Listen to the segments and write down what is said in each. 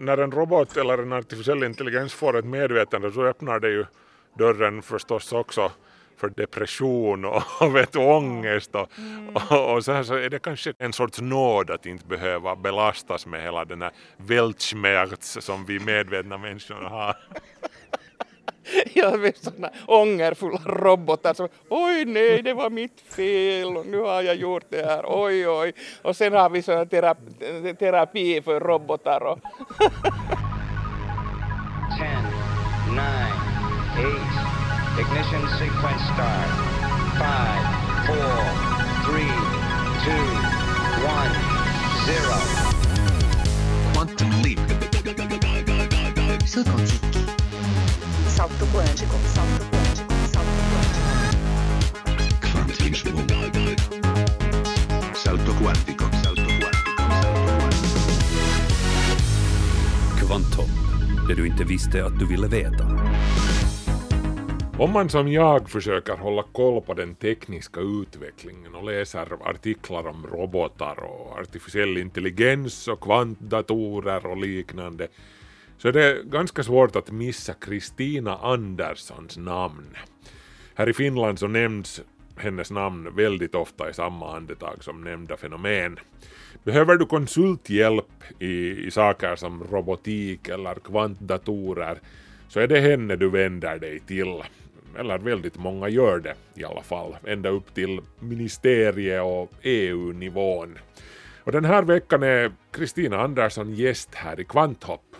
När en robot eller en artificiell intelligens får ett medvetande så öppnar det ju dörren förstås också för depression och vet, ångest och, mm. och, och, så, här, så är det kanske en sorts nåd att inte behöva belastas med hela den här Weltschmerz som vi medvetna människor har. Jag vet sådana ångerfulla robotar som oj nej det var mitt fel och nu har jag gjort det här oj oj och sen har vi sådana terapi, terapi för robotar och Ten, nine, eight, ignition sequence start. Five, four, three, two, one, zero. Quantum leap. Saut quantique. Salto quântico, salto quântico, salto quântico. Quantum Salto quantico, salto quantico, salto quantico. Kvantum, det du inte visste att du ville veta. Om man som jag försöker hålla koll på den tekniska utvecklingen och läser artiklar om robotar och artificiell intelligens och kvantdatorer och liknande så är det ganska svårt att missa Kristina Anderssons namn. Här i Finland så nämns hennes namn väldigt ofta i samma andetag som nämnda fenomen. Behöver du konsulthjälp i, i saker som robotik eller kvantdatorer så är det henne du vänder dig till eller väldigt många gör det i alla fall, ända upp till ministerie och EU-nivån. Och den här veckan är Kristina Andersson gäst här i Kvanthopp.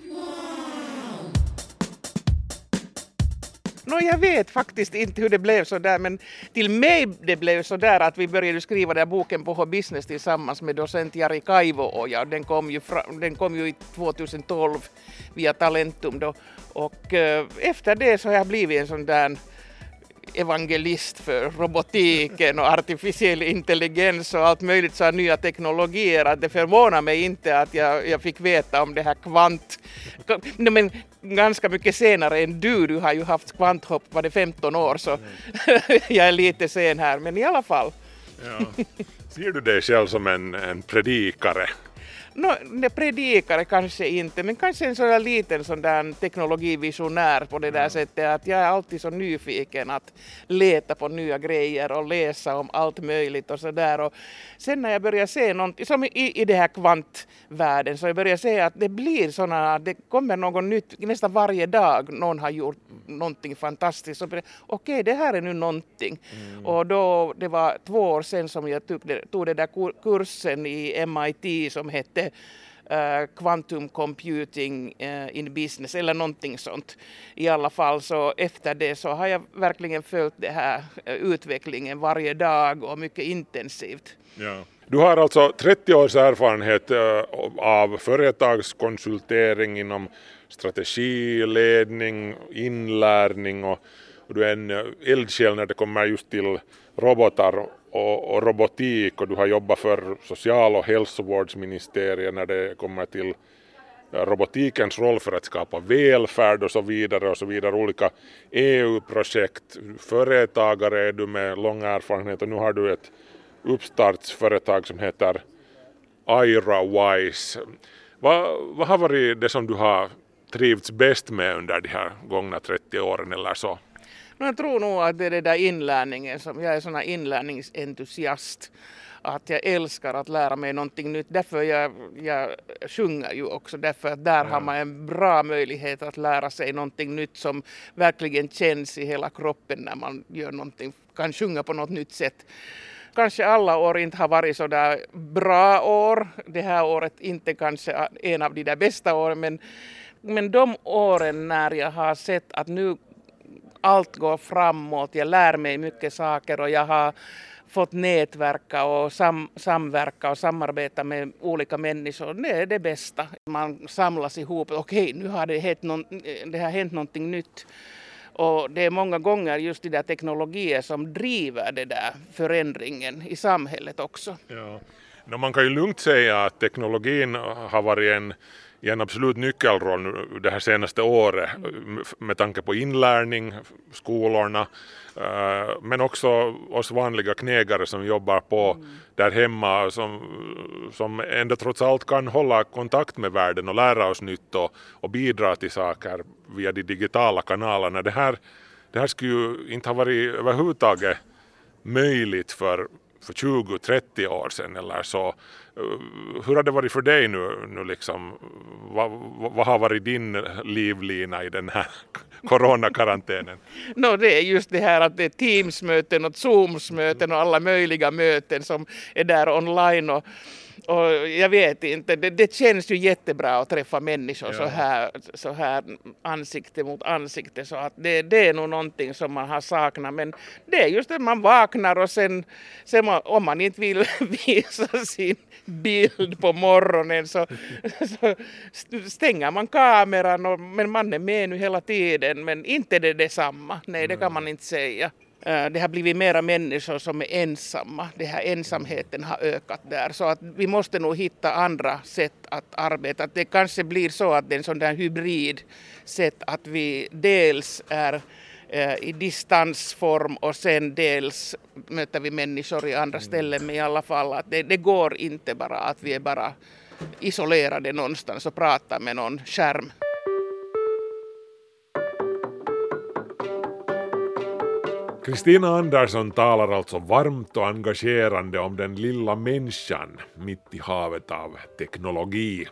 No, jag vet faktiskt inte hur det blev så där men till mig det blev så där att vi började skriva den här boken på H-business tillsammans med docent Jari Kaivo den kom ju, den kom ju 2012 via Talentum då. Och eh, efter det så har jag blivit en sån där evangelist för robotiken och artificiell intelligens och allt möjligt så nya teknologier att det förvånar mig inte att jag, jag fick veta om det här kvant... Men ganska mycket senare än du, du har ju haft kvanthopp, var det 15 år så jag är lite sen här men i alla fall. Ja. Ser du dig själv som en, en predikare? No, det predikare kanske inte, men kanske en sån där liten sån där teknologivisionär på det där mm. sättet att jag är alltid så nyfiken att leta på nya grejer och läsa om allt möjligt och sådär. Sen när jag börjar se någonting, som i, i det här kvantvärlden, så jag börjar se att det blir sådana, det kommer något nytt nästan varje dag. Någon har gjort någonting fantastiskt. Okej, okay, det här är nu någonting. Mm. Och då, det var två år sedan som jag tog, tog den där kursen i MIT som hette uh, Quantum Computing uh, in Business eller någonting sånt. I alla fall så efter det så har jag verkligen följt den här uh, utvecklingen varje dag och mycket intensivt. Ja. Du har alltså 30 års erfarenhet av företagskonsultering inom strategi, ledning, inlärning och, och du är en eldsjäl när det kommer just till robotar och, och, robotik och du har jobbat för social och hälsovårdsministeriet när det kommer till eh, robotikens roll för att skapa välfärd och så vidare och så vidare, olika EU-projekt, företagare är du med lång erfarenhet och nu har du ett uppstartsföretag som heter IraWise. Vad, vad har varit det som du har trivts bäst med under de här gångna 30 åren eller så? Jag tror nog att det är det där inlärningen som, jag är sån här inlärningsentusiast att jag älskar att lära mig någonting nytt. Därför jag, jag sjunger ju också, därför att där ja. har man en bra möjlighet att lära sig någonting nytt som verkligen känns i hela kroppen när man gör någonting, kan sjunga på något nytt sätt. Kanske alla år inte har varit så där bra år. Det här året inte kanske en av de där bästa åren men men de åren när jag har sett att nu allt går framåt, jag lär mig mycket saker och jag har fått nätverka och sam, samverka och samarbeta med olika människor. Det är det bästa. Man samlas ihop. Okej, nu har det, hänt någon, det har hänt någonting nytt. Och det är många gånger just de där teknologier som driver det där förändringen i samhället också. Ja. No, man kan ju lugnt säga att teknologin har varit en i en absolut nyckelroll det här senaste året med tanke på inlärning, skolorna, eh, men också oss vanliga knegare som jobbar på mm. där hemma som, som ändå trots allt kan hålla kontakt med världen och lära oss nytt och, och bidra till saker via de digitala kanalerna. Det här, det här skulle ju inte ha varit överhuvudtaget möjligt för, för 20-30 år sedan eller så. Hur har det varit för dig nu, nu liksom? Vad, vad har varit din livlina i den här coronakarantänen? no, det är just det här att det är Teams-möten och Zooms-möten och alla möjliga möten som är där online. Och, och jag vet inte, det, det, känns ju jättebra att träffa människor ja. så, här, så här ansikte mot ansikte så att det, det är nog någonting som man har saknat men det är just att man vaknar och sen, sen om man inte vill visa sin bild på morgonen så, så stänger man kameran och, men man är med nu hela tiden men inte det detsamma, nej det kan man inte säga. Eh, det har blivit mera människor som är ensamma. Den här ensamheten har ökat där. Så att vi måste nog hitta andra sätt att arbeta. det kanske blir så att det är en sån där hybrid sätt att vi dels är eh, i distansform och sen dels möter vi människor i andra mm. ställen. Men i alla fall att det, det går inte bara att vi är bara isolerade någonstans och pratar med någon skärm. Kristina Andersson talar alltså varmt och engagerande om den lilla människan mitt i havet av teknologi.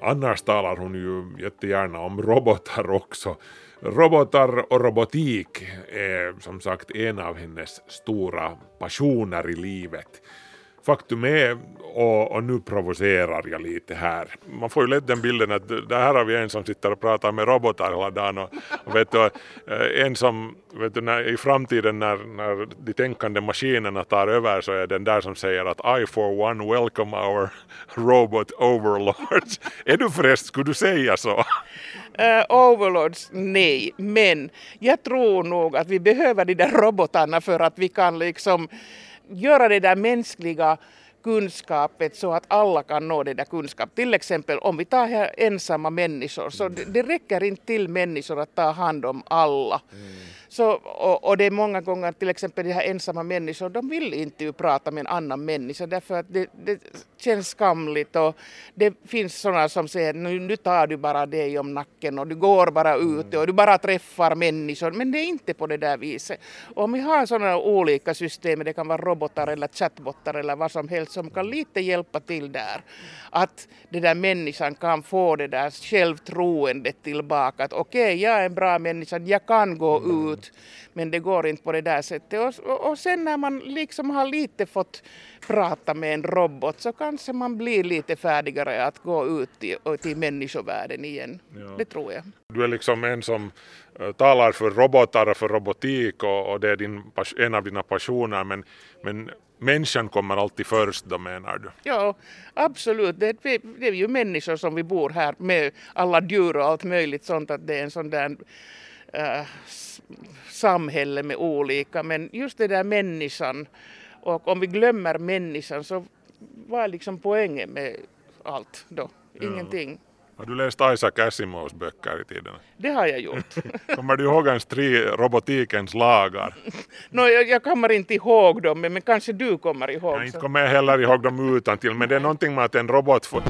Annars talar hon ju jättegärna om robotar också. Robotar och robotik är som sagt en av hennes stora passioner i livet faktum är, och, och, nu provocerar jag lite här, man får ju lätt den bilden att det här har vi en som sitter och pratar med robotar hela dagen och, och vet du, eh, en som vet du, när, i framtiden när, när de tänkande maskinerna tar över så är den där som säger att I for one welcome our robot overlords. är du förresten, skulle du säga så? Uh, overlords, nej, men jag tror nog att vi behöver de där robotarna för att vi kan liksom göra det där mänskliga kunskapet så att alla kan nå det där kunskap. Till exempel om vi tar här ensamma människor så det, det räcker inte till människor att ta hand om alla. Mm. Så, och, och, det är många gånger till exempel de här ensamma människor, de vill inte ju prata med en annan människa därför att det, det känns skamligt och det finns sådana som säger nu, nu tar du bara dig om nacken och du går bara ut och du bara träffar människor men det är inte på det där viset. Och om vi har sådana olika system, det kan vara robotar eller chatbottar eller vad som helst som kan lite hjälpa till där. Att den där människan kan få det där självtroendet tillbaka att okej, okay, jag är en bra människa, jag kan gå mm. ut men det går inte på det där sättet. Och, och, sen när man liksom har lite fått prata med en robot så kanske man blir lite färdigare att gå ut till, till människovärlden igen. Ja. Det tror jag. Du är liksom en som uh, talar för robotar och för robotik och, och det är din, en av dina passioner men, men människan kommer alltid först då menar du? Ja, absolut. Det, det är ju människor som vi bor här med alla djur och allt möjligt sånt att det är en sån där äh, samhälle med olika men just det där människan och om vi glömmer människan så vad är liksom poängen med allt då? Ingenting. Har du läst Isaac Asimovs böcker i tiden? Det har jag gjort. kommer du ihåg hans tre robotikens lagar? no, jag, jag kommer inte ihåg dem, men, men kanske du kommer ihåg. Jag inte kommer heller ihåg dem utan till men det är någonting med att en robot får... Äh,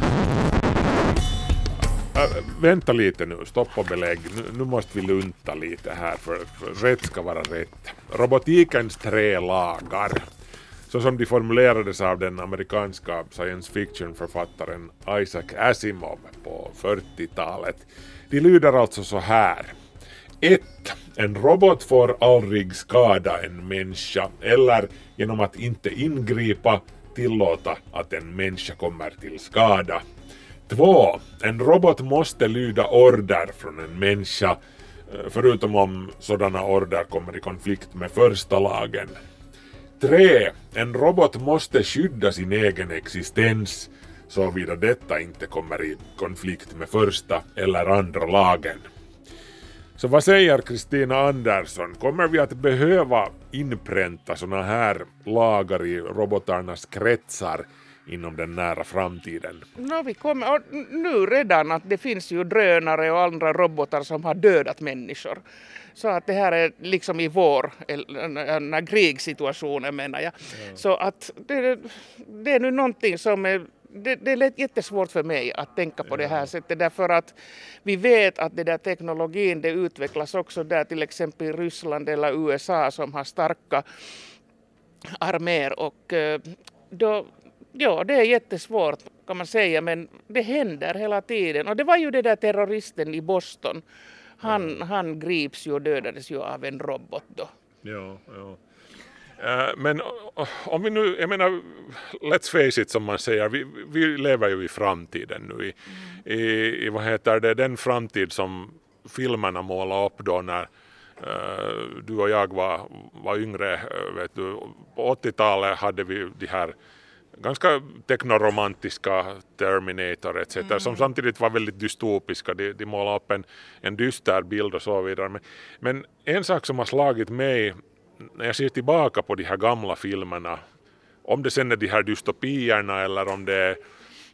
vänta lite nu, stopp och belägg. Nu, nu måste vi lunta lite här för, för rätt ska vara rätt. Robotikens tre lagar så som de formulerades av den amerikanska science fiction-författaren Isaac Asimov på 40-talet. De lyder alltså så här. 1. En robot får aldrig skada en människa eller genom att inte ingripa tillåta att en människa kommer till skada. 2. En robot måste lyda order från en människa eh, förutom om sådana order kommer i konflikt med första lagen. 3. En robot måste skydda sin egen existens såvida detta inte kommer i konflikt med första eller andra lagen. Så vad säger Kristina Andersson, kommer vi att behöva inpränta såna här lagar i robotarnas kretsar inom den nära framtiden? No, vi kommer, och nu redan att det finns ju drönare och andra robotar som har dödat människor. Så att det här är liksom i vår, när krigssituationen menar jag. Ja. Så att det, det är nu någonting som är det, det är jättesvårt för mig att tänka på det här sättet därför att vi vet att det där teknologin det utvecklas också där till exempel i Ryssland eller USA som har starka arméer. Och eh, då, ja det är jättesvårt kan man säga men det händer hela tiden. Och det var ju det där terroristen i Boston. Han, han grips ju och dödades ju av en robot då. Ja, ja. Uh, men uh, om vi nu, jag menar, let's face it som man säger, vi, vi lever ju i framtiden nu i, mm. i, i, vad heter det, den framtid som filmerna målar upp då när uh, du och jag var, var yngre, vet du, på 80-talet hade vi de här ganska teknoromantiska Terminator etc. Mm. som samtidigt var väldigt dystopiska. De, de målade upp en, en dyster bild och så vidare. Men, men en sak som har slagit mig när jag ser tillbaka på de här gamla filmerna, om det sen är de här dystopierna eller om det är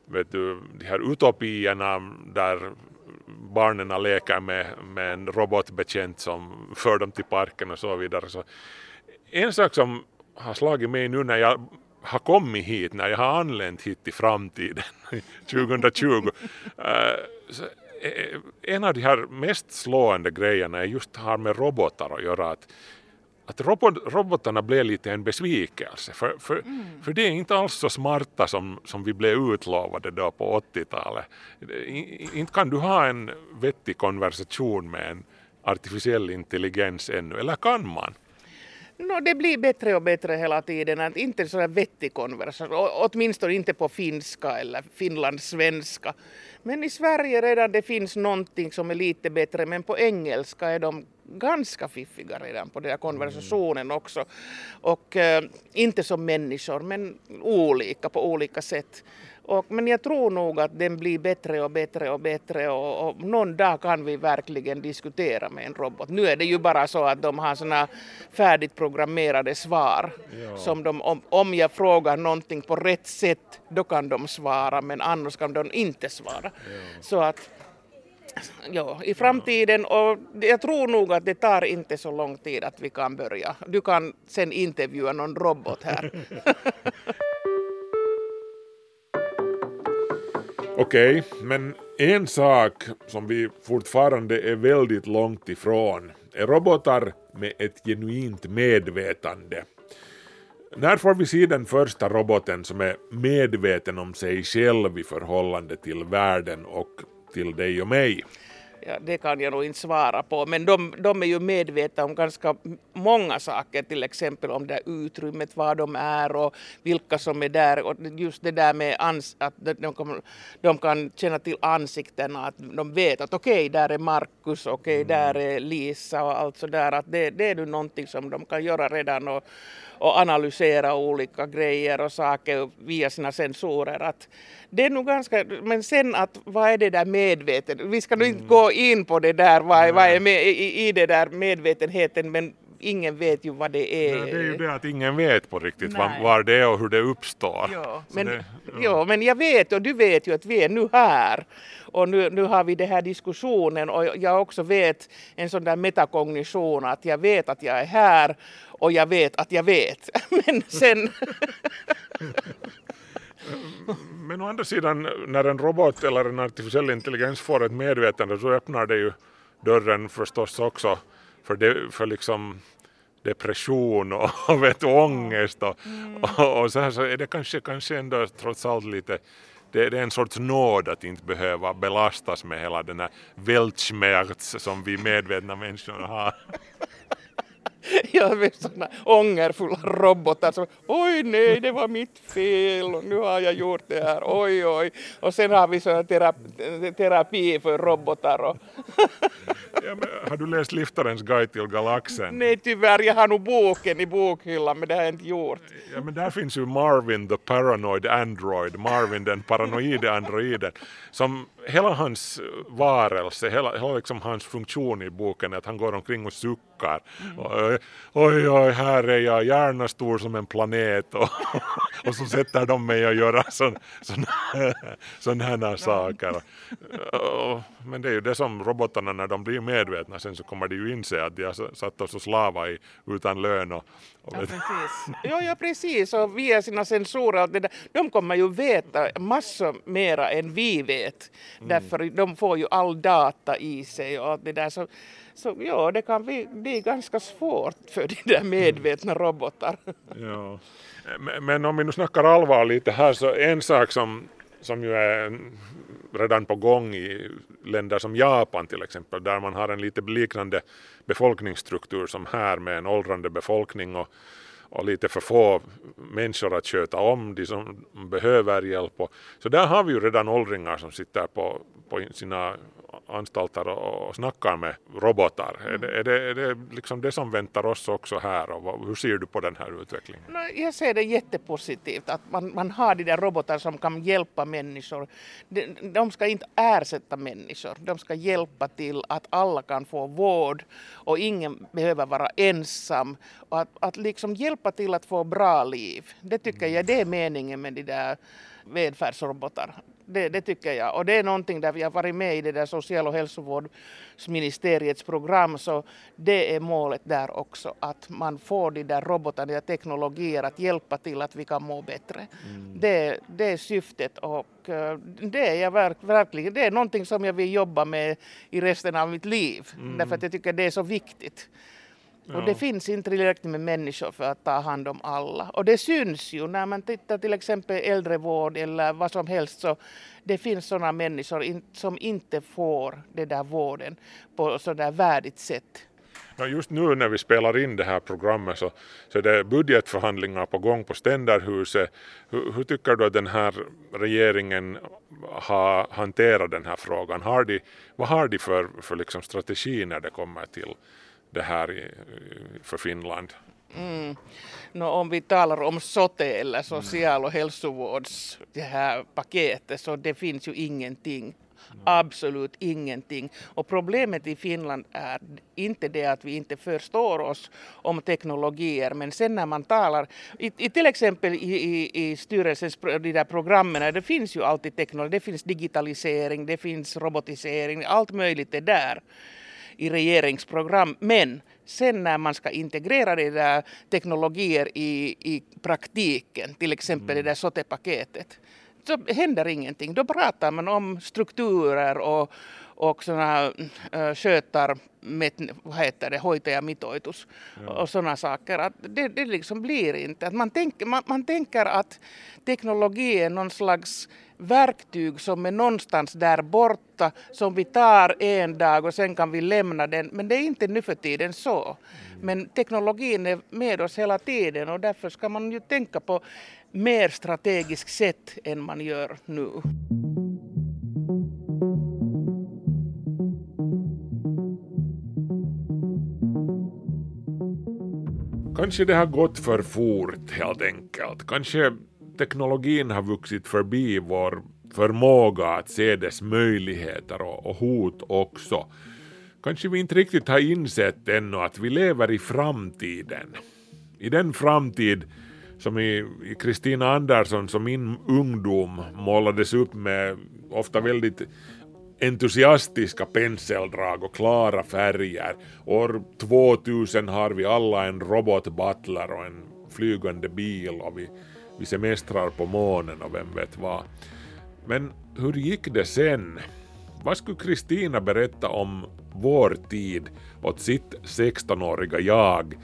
vet du, de här utopierna där barnen leker med, med en robotbetjänt som för dem till parken och så vidare. Så en sak som har slagit mig nu när jag har kommit hit, när jag har anlänt hit till framtiden 2020, eh, så eh, en av de här mest slående grejerna är just har med robotar att göra. Att, att robot, robotarna blev lite en besvikelse, för, för, mm. för det är inte alls så smarta som, som vi blev utlovade då på 80-talet. Inte kan du ha en vettig konversation med en artificiell intelligens ännu, eller kan man? No, det blir bättre och bättre hela tiden. Att inte så vettig konversation, åtminstone inte på finska eller finlandssvenska. Men i Sverige redan det finns någonting som är lite bättre, men på engelska är de ganska fiffiga redan på den här konversationen också. Och äh, inte som människor, men olika på olika sätt. Och, men jag tror nog att den blir bättre och bättre och bättre och, och någon dag kan vi verkligen diskutera med en robot. Nu är det ju bara så att de har såna färdigt programmerade svar ja. som de, om, om jag frågar någonting på rätt sätt då kan de svara men annars kan de inte svara. Ja. Så att ja, i framtiden och jag tror nog att det tar inte så lång tid att vi kan börja. Du kan sen intervjua någon robot här. Okej, okay, men en sak som vi fortfarande är väldigt långt ifrån är robotar med ett genuint medvetande. När får vi se den första roboten som är medveten om sig själv i förhållande till världen och till dig och mig? Ja, det kan jag nog inte svara på, men de, de är ju medvetna om ganska många saker, till exempel om det utrymmet, var de är och vilka som är där. Och just det där med ans att de, kan, de kan känna till ansiktena, att de vet att okej, okay, där är Markus, okej, okay, mm. där är Lisa och allt sådär. Att det, det är ju någonting som de kan göra redan och, och analysera olika grejer och saker via sina sensorer. Att det är nog ganska, men sen att vad är det där medvetet? Vi ska nog inte mm. gå in på det där, vad, vad är med, i, i det där medvetenheten, men ingen vet ju vad det är. Ja, det är ju det att ingen vet på riktigt var, var, det är och hur det uppstår. Ja, men, det, ja. ja. men jag vet och du vet ju att vi är nu här och nu, nu har vi den här diskussionen och jag också vet en sån där metakognition att jag vet att jag är här och jag vet att jag vet. men sen Men å andra sidan, när en robot eller en artificiell intelligens får ett medvetande så öppnar det ju dörren förstås också för, det, för liksom depression och, och vet, ångest och, mm. och, och, så här så är det kanske, kanske ändå trots allt lite det, det, är en sorts nåd att inte behöva belastas med hela den här Weltschmerz som vi medvetna människor har. Jag vet sådana ångerfulla robotar som oj nej det var mitt fel och nu har jag gjort det här oj oj och sen har vi sådana terapi, terapi för robotar och ja, har du läst Liftarens guide till galaxen? Nej tyvärr, jag har nog boken i bokhyllan men det har jag inte gjort. Ja men där finns ju Marvin the paranoid android, Marvin den paranoide androiden som hela hans varelse, hela, hela liksom hans funktion i boken är att han går omkring och suckar. Mm. Och, oj, oj, här är jag, gärna stor som en planet och, och så sätter de mig att göra sådana sån, här saker. Men det är ju det som robotarna när de blir medvetna sen så kommer de ju inse att de har satt oss och slava i utan lön och ja, precis. ja, ja, precis. Och via sina sensorer, det där, de kommer ju veta massor mera än vi vet. Mm. Därför de får ju all data i sig och det där. Så, så ja, det kan bli, bli ganska svårt för de där medvetna robotar. ja. Men, men om vi nu snackar allvar lite här så en sak som, som ju är redan på gång i länder som Japan till exempel, där man har en lite liknande befolkningsstruktur som här med en åldrande befolkning och, och lite för få människor att sköta om, de som behöver hjälp. Och, så där har vi ju redan åldringar som sitter på, på sina anstalter och, och snackar med robotar. Mm. Är, det, är, det, är det liksom det som väntar oss också här och vad, hur ser du på den här utvecklingen? Jag ser det jättepositivt att man, man har de där robotar som kan hjälpa människor. De, de ska inte ersätta människor, de ska hjälpa till att alla kan få vård och ingen behöver vara ensam och att, att liksom hjälpa till att få bra liv. Det tycker jag det är meningen med de där välfärdsrobotar. Det, det, tycker jag. Och det är någonting där vi har varit med i det där social och hälsovårdsministeriets program så det är målet där också att man får de där robotarna, de där teknologier att hjälpa till att vi kan må bättre. Mm. Det, det är syftet och eh, det är jag verk, verkligen, det är någonting som jag vill jobba med i resten av mitt liv. Mm. Därför att jag tycker det är så viktigt. Ja. Och det finns inte tillräckligt med människor för att ta hand om alla. Och det syns ju när man tittar till exempel äldrevård eller vad som helst så det finns sådana människor som inte får den där vården på sådär värdigt sätt. Just nu när vi spelar in det här programmet så, så är det budgetförhandlingar på gång på Ständerhuset. Hur, hur tycker du att den här regeringen har hanterat den här frågan? Har de, vad har de för, för liksom strategi när det kommer till det här för Finland. Mm. No, om vi talar om SOTE eller social och hälsovårds det här paketet så det finns ju ingenting. Absolut ingenting. Och problemet i Finland är inte det att vi inte förstår oss om teknologier men sen när man talar, i, i till exempel i, i, i styrelsens de där programmen, det finns ju alltid teknologi, det finns digitalisering, det finns robotisering, allt möjligt är där i regeringsprogram. Men sen när man ska integrera de där teknologier i, i praktiken, till exempel mm. det där SOTE-paketet, så händer ingenting. Då pratar man om strukturer och, och sådana äh, skötar, vad heter det, hoitajamitoitus ja. och sådana saker. Att det, det liksom blir inte. Att man, tänker, man, man tänker att teknologi är någon slags verktyg som är någonstans där borta som vi tar en dag och sen kan vi lämna den. Men det är inte nu för tiden så. Men teknologin är med oss hela tiden och därför ska man ju tänka på mer strategiskt sätt än man gör nu. Kanske det har gått för fort helt enkelt. Kanske teknologin har vuxit förbi vår förmåga att se dess möjligheter och, och hot också. Kanske vi inte riktigt har insett ännu att vi lever i framtiden. I den framtid som i Kristina Andersson som min ungdom målades upp med ofta väldigt entusiastiska penseldrag och klara färger. År 2000 har vi alla en robotbutler och en flygande bil och vi vi semestrar på månen och vem vet vad. Men hur gick det sen? Vad skulle Kristina berätta om vår tid åt sitt 16-åriga jag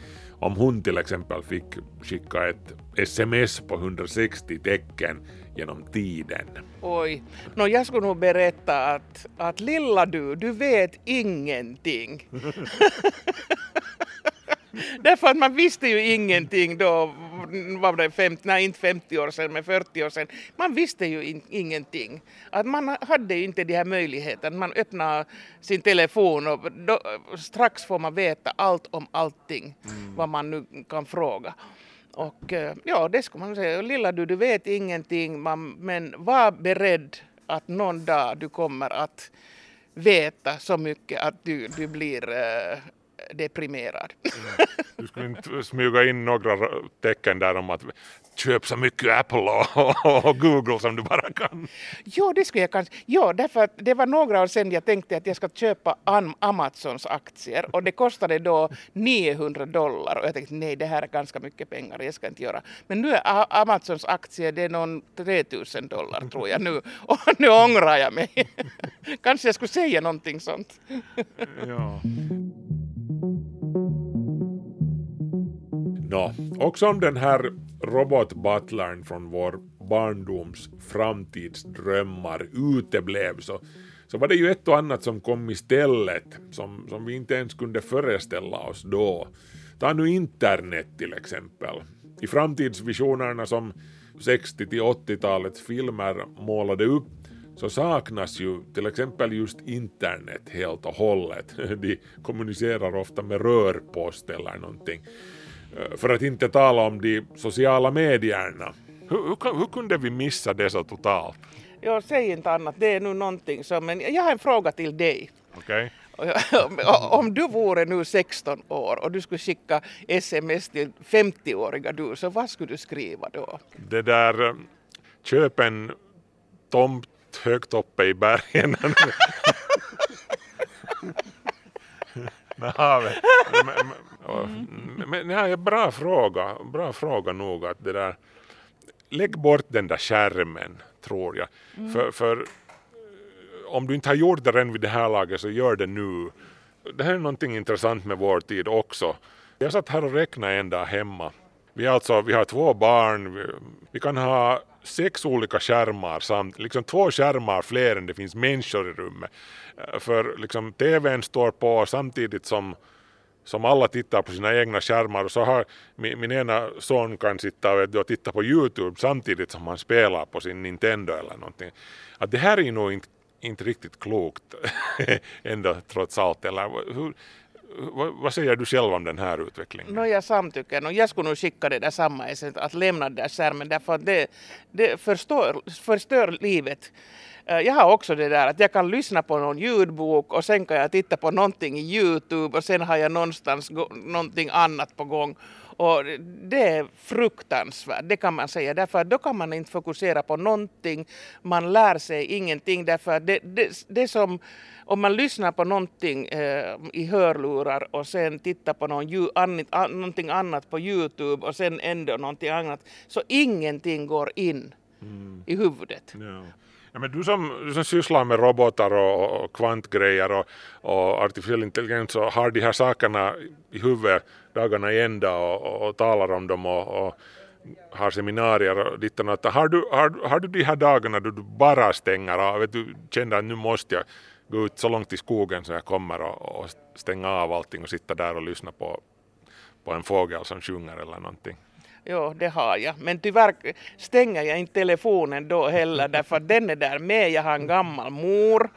om hon till exempel fick skicka ett sms på 160 tecken genom tiden? Oj, no, jag skulle nog berätta att, att lilla du, du vet ingenting. Därför att man visste ju ingenting då, var det 50, nej inte 50 år sedan men 40 år sedan. Man visste ju in, ingenting. Att man hade ju inte de här möjligheterna. Man öppnar sin telefon och då, strax får man veta allt om allting mm. vad man nu kan fråga. Och eh, ja, det skulle man säga. Lilla du, du vet ingenting man, men var beredd att någon dag du kommer att veta så mycket att du, du blir uh, deprimerad. Mm. Du skulle inte smyga in några tecken där om att köp så mycket Apple och, Google som du bara kan. Jo, det skulle jag kanske. Jo, därför att det var några år sedan jag tänkte att jag ska köpa Amazons aktier och det kostade då 900 dollar och jag tänkte nej, det här är ganska mycket pengar, jag ska inte göra. Men nu är Amazons aktier, det är någon 3000 dollar tror jag nu och nu ångrar jag mig. kanske jag skulle säga någonting sånt. ja. Nå, också om den här robotbutlern från vår barndoms framtidsdrömmar uteblev så, så var det ju ett och annat som kom istället som, som vi inte ens kunde föreställa oss då. Ta nu internet till exempel. I framtidsvisionerna som 60 till 80-talets filmer målade upp så saknas ju till exempel just internet helt och hållet. De kommunicerar ofta med rörpost eller någonting. Eh, för att inte tala om de sociala medierna. Hur, hur, hur kunde vi missa det så totalt? Ja, säg inte annat. Det är nu någonting som... Men jag har en fråga till dig. Okej. Okay. Om du vore nu 16 år och du skulle skicka sms till 50-åriga du, så vad skulle du skriva då? Det där, eh, köp en tomt högt uppe i bergen. men, men, men ja, bra fråga, bra fråga nog att det där, lägg bort den där skärmen tror jag. Mm. För, för eh, om du inte har gjort det redan vid det här laget så gör det nu. Det här är någonting intressant med vår tid också. Jag satt här och räknade en dag hemma. Vi, alltså, vi har två barn, vi, vi kan ha sex olika skärmar samt liksom två skärmar fler än det finns människor i rummet. Eh, för liksom TVn står på samtidigt som som alla tittar på sina egna skärmar och så har min, min ena son kan sitta och, och titta på Youtube samtidigt som han spelar på sin Nintendo eller någonting. Att det här är nog inte, inte riktigt klokt ändå trots allt. Eller hur, vad säger du själv om den här utvecklingen? No, jag samtycker. nog. jag skulle nog skicka det där samma att lämna den där skärmen därför att det, det förstör, förstör livet. Eh, jag har också det där att jag kan lyssna på någon ljudbok och sen kan jag titta på någonting i Youtube och sen har jag någonstans någonting annat på gång. Och det är fruktansvärt, det kan man säga, därför att då kan man inte fokusera på någonting, man lär sig ingenting, därför att det, det, det som om man lyssnar på någonting eh, i hörlurar och sen tittar på någon, an, an, någonting annat på Youtube och sen ändå någonting annat, så ingenting går in mm. i huvudet. Ja. Ja, men du, som, du som sysslar med robotar och, och kvantgrejer och, och artificiell intelligens och har de här sakerna i huvudet dagarna i ända och, och, och talar om dem och, och har seminarier och ditt och Har du, har, har du de här dagarna då du bara stänger av, vet du känner att nu måste jag gå ut så långt i skogen så jag kommer och, och stänga av allting och sitta där och lyssna på, på en fågel som sjunger eller någonting? Jo, det har jag. Men tyvärr stänger jag inte telefonen då heller därför den är där med. Jag har en gammal mor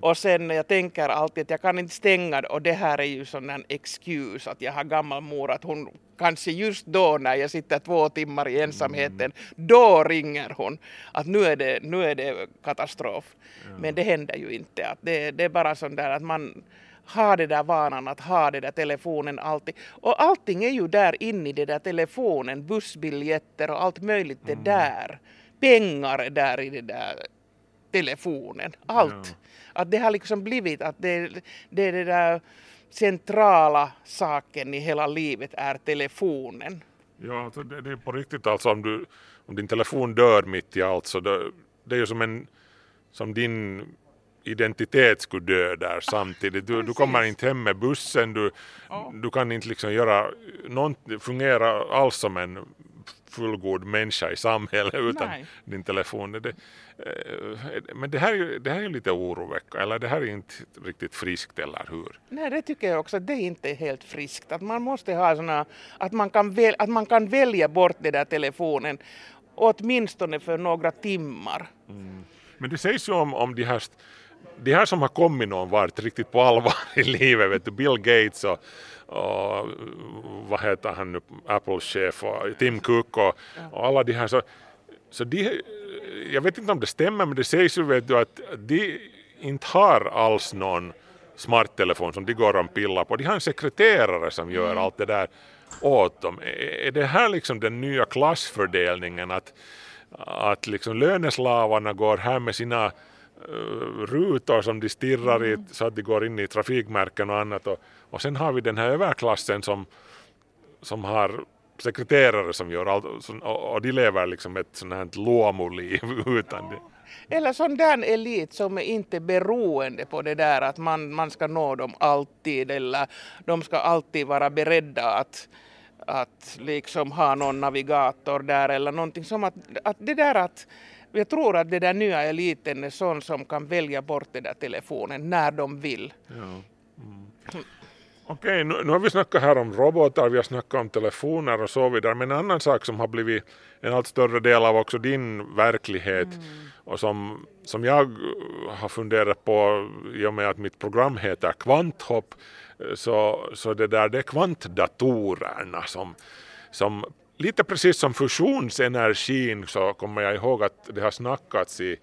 och sen jag tänker alltid att jag kan inte stänga och det här är ju sån en excuse att jag har gammal mor att hon kanske just då när jag sitter två timmar i ensamheten, mm. då ringer hon att nu är det, nu är det katastrof. Ja. Men det händer ju inte. Att det, det är bara sån där att man ha det där vanan att ha det där telefonen alltid. Och allting är ju där inne i det där telefonen, bussbiljetter och allt möjligt är mm. där. Pengar är där i det där telefonen, allt. Ja. Att det har liksom blivit att det, det är det där centrala saken i hela livet är telefonen. Ja, alltså det, det är på riktigt alltså om, du, om din telefon dör mitt i allt så det, det är ju som en som din identitet skulle dö där samtidigt. Du, du kommer inte hem med bussen, du, du kan inte liksom göra någonting, fungera alls som en fullgod människa i samhället utan Nej. din telefon. Det, eh, men det här, det här är lite oroväckande, eller det här är inte riktigt friskt, eller hur? Nej, det tycker jag också, att det är inte helt friskt. Att man måste ha såna, att man kan, väl, att man kan välja bort den där telefonen åtminstone för några timmar. Mm. Men det sägs ju om, om de här de här som har kommit någon vart riktigt på allvar i livet, vet du, Bill Gates och, och vad heter han nu, Apples chef och Tim Cook och, och alla de här så så de, jag vet inte om det stämmer men det sägs ju vet du att de inte har alls någon smarttelefon som de går och pillar på. De har en sekreterare som gör allt det där åt dem. Är det här liksom den nya klassfördelningen att, att liksom löneslavarna går här med sina rutor som de stirrar i så att de går in i trafikmärken och annat. Och, och sen har vi den här överklassen som, som har sekreterare som gör allt och, och de lever liksom ett sånt här låmoliv utan det. Eller sån där elit som är inte beroende på det där att man, man ska nå dem alltid eller de ska alltid vara beredda att, att liksom ha någon navigator där eller någonting som att, att det där att jag tror att det där nya eliten är sån som kan välja bort den där telefonen när de vill. Ja. Mm. Okej, nu, nu har vi snackat här om robotar, vi har snackat om telefoner och så vidare, men en annan sak som har blivit en allt större del av också din verklighet mm. och som, som jag har funderat på i och med att mitt program heter Kvanthopp, så, så det där det är kvantdatorerna som, som lite precis som fusionsenergin så kommer jag ihåg att det har snackats i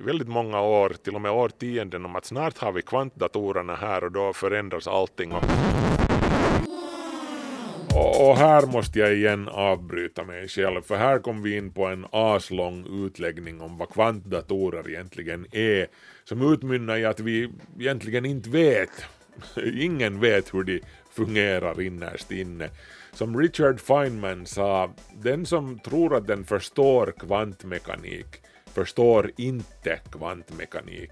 väldigt många år, till och med årtionden, om att snart har vi kvantdatorerna här och då förändras allting. Och, och, här måste jag igen avbryta mig själv, för här kom vi in på en aslång utläggning om vad kvantdatorer egentligen är, som utmynnar i att vi egentligen inte vet, ingen vet hur de fungerar innerst inne. Som Richard Feynman sa, den som tror att den förstår kvantmekanik förstår inte kvantmekanik.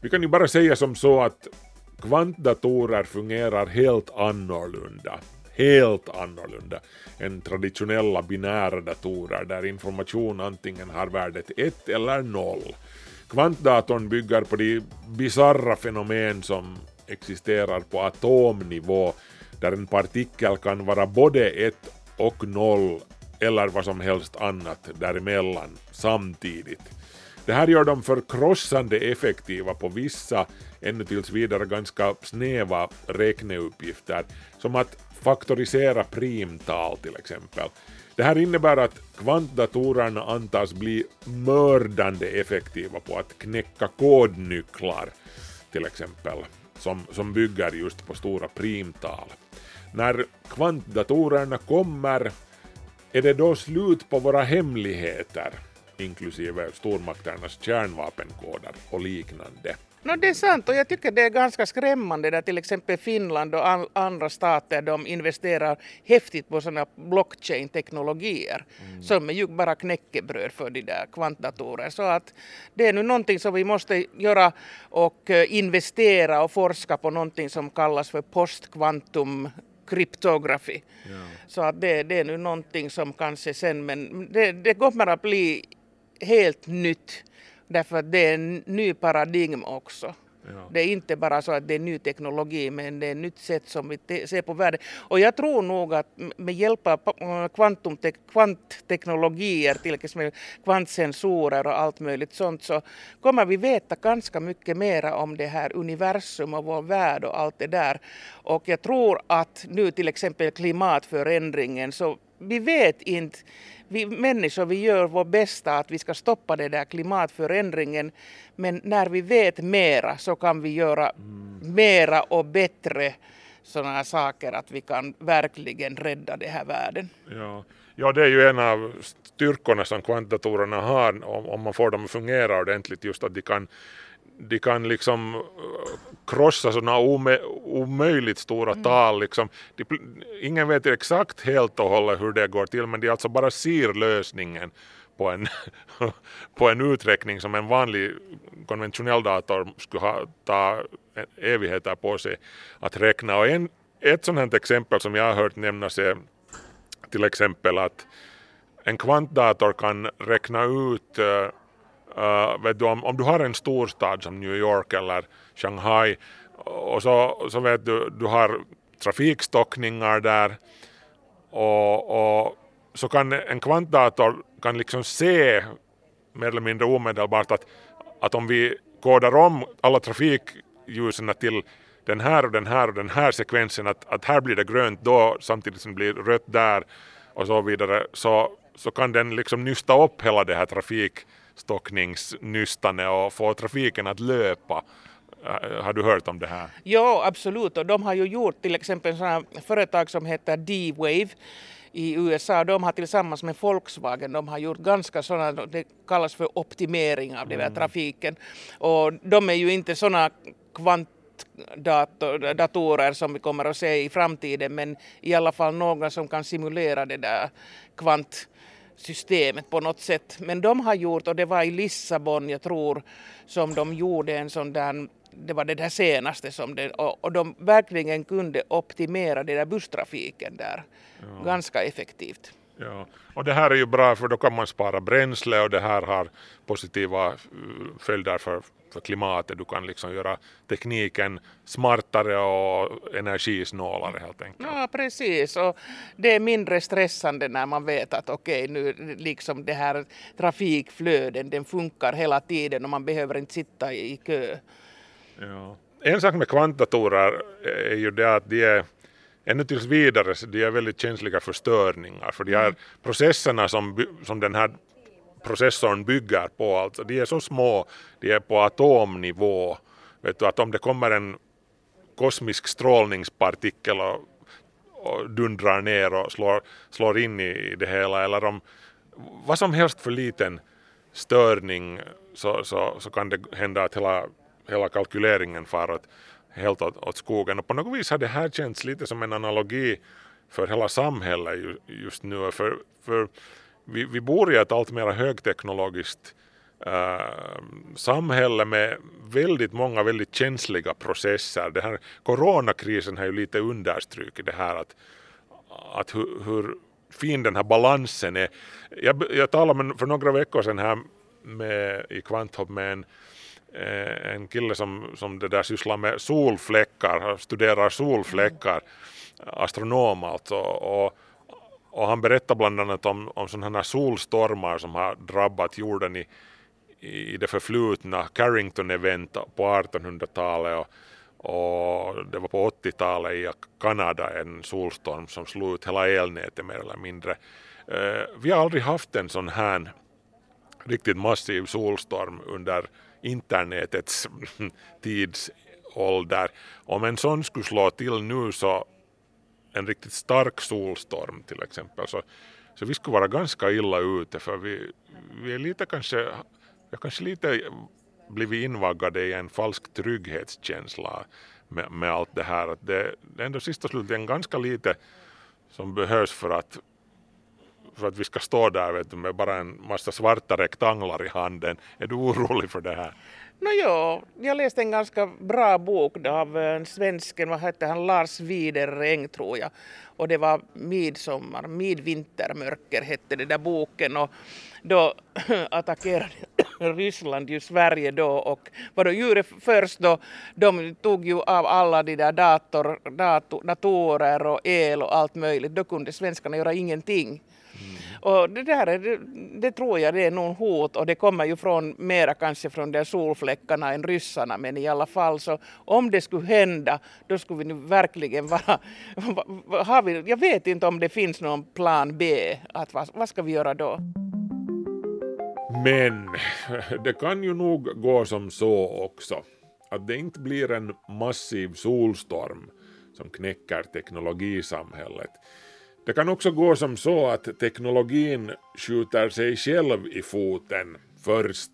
Vi kan ju bara säga som så att kvantdatorer fungerar helt annorlunda helt annorlunda än traditionella binära datorer där information antingen har värdet 1 eller 0. Kvantdatorn bygger på de bizarra fenomen som existerar på atomnivå där en partikel kan vara både ett och noll eller vad som helst annat däremellan samtidigt. Det här gör dem förkrossande effektiva på vissa, ännu tills vidare ganska snäva räkneuppgifter, som att faktorisera primtal till exempel. Det här innebär att kvantdatorerna antas bli mördande effektiva på att knäcka kodnycklar till exempel, som, som bygger just på stora primtal. När kvantdatorerna kommer är det då slut på våra hemligheter, inklusive stormakternas kärnvapenkoder och liknande? No, det är sant och jag tycker det är ganska skrämmande där till exempel Finland och all, andra stater de investerar häftigt på sådana blockchain-teknologier mm. som är ju bara knäckebröd för de där kvantdatorer. Så att det är nu någonting som vi måste göra och eh, investera och forska på någonting som kallas för postkvantum kryptografi. Ja. Så att det, det är nu någonting som kanske sen, men det, det kommer att bli helt nytt därför att det är en ny paradigm också. Ja. Det är inte bara så att det är ny teknologi men det är ett nytt sätt som vi ser på världen. Och jag tror nog att med hjälp av kvantumte kvantteknologier, till exempel kvantsensorer och allt möjligt sånt så kommer vi veta ganska mycket mer om det här universum och vår värld och allt det där. Och jag tror att nu till exempel klimatförändringen så vi vet inte vi människor vi gör vårt bästa att vi ska stoppa den där klimatförändringen men när vi vet mera så kan vi göra mm. mera och bättre sådana saker att vi kan verkligen rädda den här världen. Ja. ja, det är ju en av styrkorna som kvantdatorerna har om, om man får dem att fungera ordentligt just att de kan de kan liksom uh, krossa sådana omö omöjligt stora mm. tal. Liksom. De, ingen vet exakt helt och hållet hur det går till men de alltså bara ser lösningen på en, på en uträkning som en vanlig konventionell dator skulle ha, ta evigheter på sig att räkna. Och en, ett sådant exempel som jag har hört nämnas är till exempel att en kvantdator kan räkna ut uh, vet du, om, om du har en storstad som New York eller Shanghai och så, så vet du, du har trafikstockningar där och, och så kan en kvantdator kan liksom se mer eller mindre omedelbart att, att om vi kodar om alla trafikljusen till den här och den här och den här sekvensen att, att här blir det grönt då samtidigt som det blir rött där och så vidare så så kan den liksom nysta upp hela det här trafik trafikstockningsnystane och få trafiken att löpa. Äh, har du hört om det här? Ja, absolut. Och de har ju gjort till exempel sådana företag som heter D-Wave i USA. De har tillsammans med Volkswagen de har gjort ganska sådana, det kallas för optimering av den där mm. trafiken. Och de är ju inte sådana kvantdatorer som vi kommer att se i framtiden men i alla fall några som kan simulera det där kvantsystemet på något sätt. Men de har gjort, och det var i Lissabon jag tror, som de gjorde en sån där det var det där senaste som det, och, och de verkligen kunde optimera den där busstrafiken där ja. ganska effektivt. Ja, och det här är ju bra för då kan man spara bränsle och det här har positiva eh, följder för, för klimatet. Du kan liksom göra tekniken smartare och energisnålare helt enkelt. Ja, precis. Och det är mindre stressande när man vet att okej, okay, nu liksom det här trafikflöden, den funkar hela tiden och man behöver inte sitta i kö. Ja. En sak med kvantdatorer är ju det att de är ännu tills vidare de är väldigt känsliga för störningar för de här mm. processerna som, som den här processorn bygger på, alltså, de är så små, de är på atomnivå. Vet du, att om det kommer en kosmisk strålningspartikel och, och dundrar ner och slår, slår in i det hela eller om vad som helst för liten störning så, så, så kan det hända att hela hela kalkyleringen far åt, helt åt, åt skogen. Och på något vis har det här känts lite som en analogi för hela samhället just nu. För, för vi, vi bor i ett allt mer högteknologiskt Uh, samhälle med väldigt många väldigt känsliga processer. Den här coronakrisen har ju lite understrukit det här att, att hur, hur fin den här balansen är. Jag, jag talade med, för några veckor sedan här med, i Kvanthopp med en Eh, en kille som, som det där sysslar med solfläckar, studerar solfläckar, astronom alltså. Och, och han berättar bland annat om, om sådana här solstormar som har drabbat jorden i, i det förflutna, Carrington-event på 1800-talet och, och det var på 80-talet i Kanada en solstorm som slog ut hela elnätet mer eller mindre. Eh, vi har aldrig haft en sån här riktigt massiv solstorm under internetets tidsålder. Om en sån skulle slå till nu så en riktigt stark solstorm till exempel så, så vi skulle vara ganska illa ute för vi, vi är lite kanske, vi har kanske lite blivit invaggade i en falsk trygghetskänsla med, med allt det här. Att det, det är ändå sist och slutligen ganska lite som behövs för att för att vi ska stå där vet du, med bara en massa svarta rektanglar i handen. Är du orolig för det här? No, jag läste en ganska bra bok av eh, en svensken, vad hette han, Lars Widereng tror jag. Och det var Midsommar, Midvintermörker hette den där boken och då attackerade Ryssland ju Sverige då och vad de gjorde först då, de tog ju av alla de där dator, dator, datorer och el och allt möjligt, då kunde svenskarna göra ingenting. Och det där det, det, tror jag det är nog hot och det kommer ju från mera kanske från de solfläckarna än ryssarna men i alla fall så om det skulle hända då skulle vi nu verkligen vara, har vi, jag vet inte om det finns någon plan B, att vad, vad ska vi göra då? Men det kan ju nog gå som så också att det inte blir en massiv solstorm som knäcker teknologisamhället det kan också gå som så att teknologin skjuter sig själv i foten först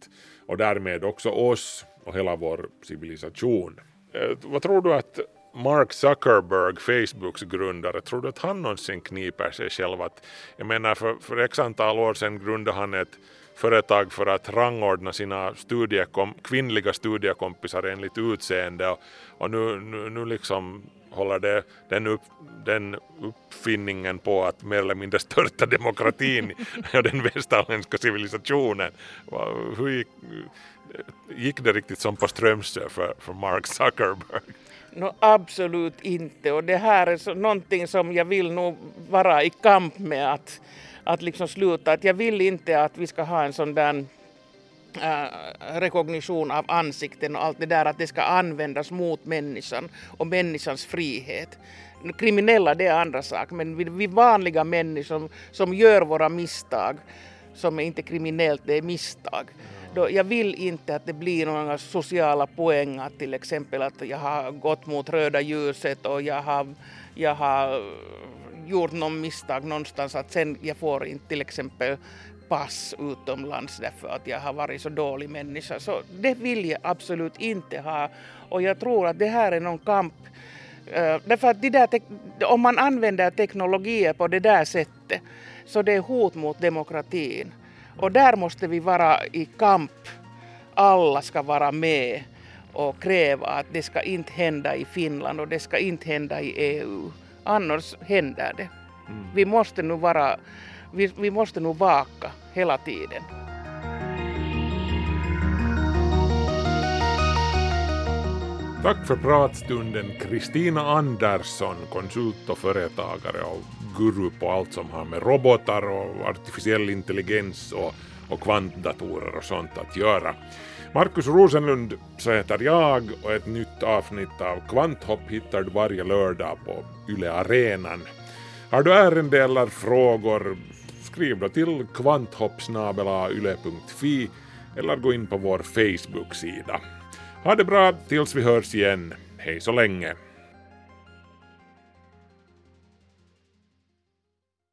och därmed också oss och hela vår civilisation. Eh, vad tror du att Mark Zuckerberg, Facebooks grundare, tror du att han någonsin kniper sig själv? Att, jag menar för, för x antal år sedan grundade han ett företag för att rangordna sina studiekom, kvinnliga studiekompisar enligt utseende och, och nu, nu, nu liksom håller det, den, upp, den uppfinningen på att mer eller mindre störta demokratin och den västerländska civilisationen. Hur gick, gick det riktigt som på Strömsö för, för Mark Zuckerberg? No, absolut inte och det här är så, någonting som jag vill nog vara i kamp med att, att liksom sluta. Att jag vill inte att vi ska ha en sån där äh, rekognition av ansikten och allt det där att det ska användas mot människan och människans frihet. Kriminella det är andra sak men vi, vi vanliga människor som, gör våra misstag som är inte kriminellt, det är misstag. Då jag vill inte att det blir några sociala poäng att till exempel att jag har gått mot röda ljuset och jag har, jag har gjort någon misstag någonstans att sen jag får inte till exempel pass utomlands därför att jag har varit så dålig människa. Så det vill jag absolut inte ha. Och jag tror att det här är någon kamp. Uh, därför att där om man använder teknologier på det där sättet så det är hot mot demokratin. Och där måste vi vara i kamp. Alla ska vara med och kräva att det ska inte hända i Finland och det ska inte hända i EU. Annars händer det. Mm. Vi måste nu vara, vi, vi måste nog vaka hela tiden. Tack för pratstunden Kristina Andersson, konsult och företagare och guru på allt som har med robotar och artificiell intelligens och, och kvantdatorer och sånt att göra. Markus Rosenlund så heter jag och ett nytt avsnitt av Kvanthopp hittar du varje lördag på Yle Arenan. Har du ärende eller frågor skriv då till kvanthoppsnabelayle.fi eller gå in på vår Facebook-sida. Ha det bra tills vi hörs igen. Hej så länge.